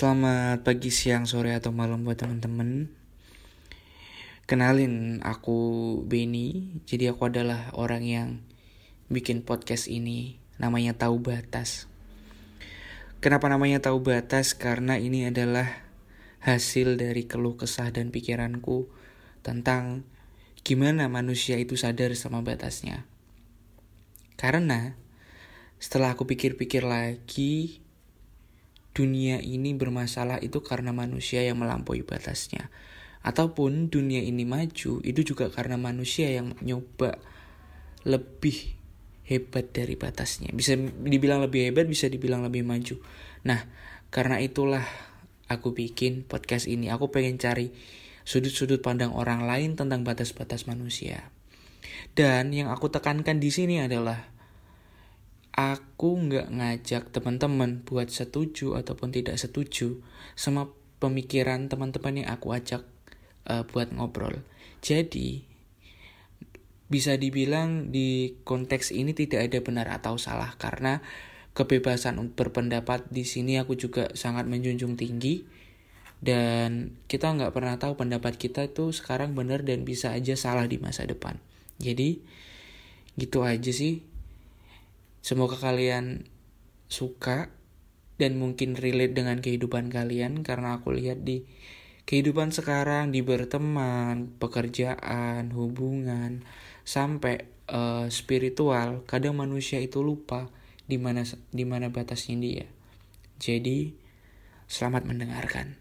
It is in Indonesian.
Selamat pagi, siang, sore, atau malam buat teman-teman. Kenalin, aku Benny. Jadi aku adalah orang yang bikin podcast ini. Namanya Tahu Batas. Kenapa namanya Tahu Batas? Karena ini adalah hasil dari keluh kesah dan pikiranku tentang gimana manusia itu sadar sama batasnya. Karena setelah aku pikir-pikir lagi, dunia ini bermasalah itu karena manusia yang melampaui batasnya. Ataupun dunia ini maju itu juga karena manusia yang nyoba lebih hebat dari batasnya. Bisa dibilang lebih hebat, bisa dibilang lebih maju. Nah, karena itulah aku bikin podcast ini. Aku pengen cari sudut-sudut pandang orang lain tentang batas-batas manusia. Dan yang aku tekankan di sini adalah aku nggak ngajak teman-teman buat setuju ataupun tidak setuju sama pemikiran teman-teman yang aku ajak uh, buat ngobrol. Jadi bisa dibilang di konteks ini tidak ada benar atau salah karena kebebasan berpendapat di sini aku juga sangat menjunjung tinggi dan kita nggak pernah tahu pendapat kita itu sekarang benar dan bisa aja salah di masa depan. Jadi gitu aja sih Semoga kalian suka dan mungkin relate dengan kehidupan kalian karena aku lihat di kehidupan sekarang di berteman, pekerjaan, hubungan sampai uh, spiritual, kadang manusia itu lupa di mana di mana batasnya dia. Jadi, selamat mendengarkan.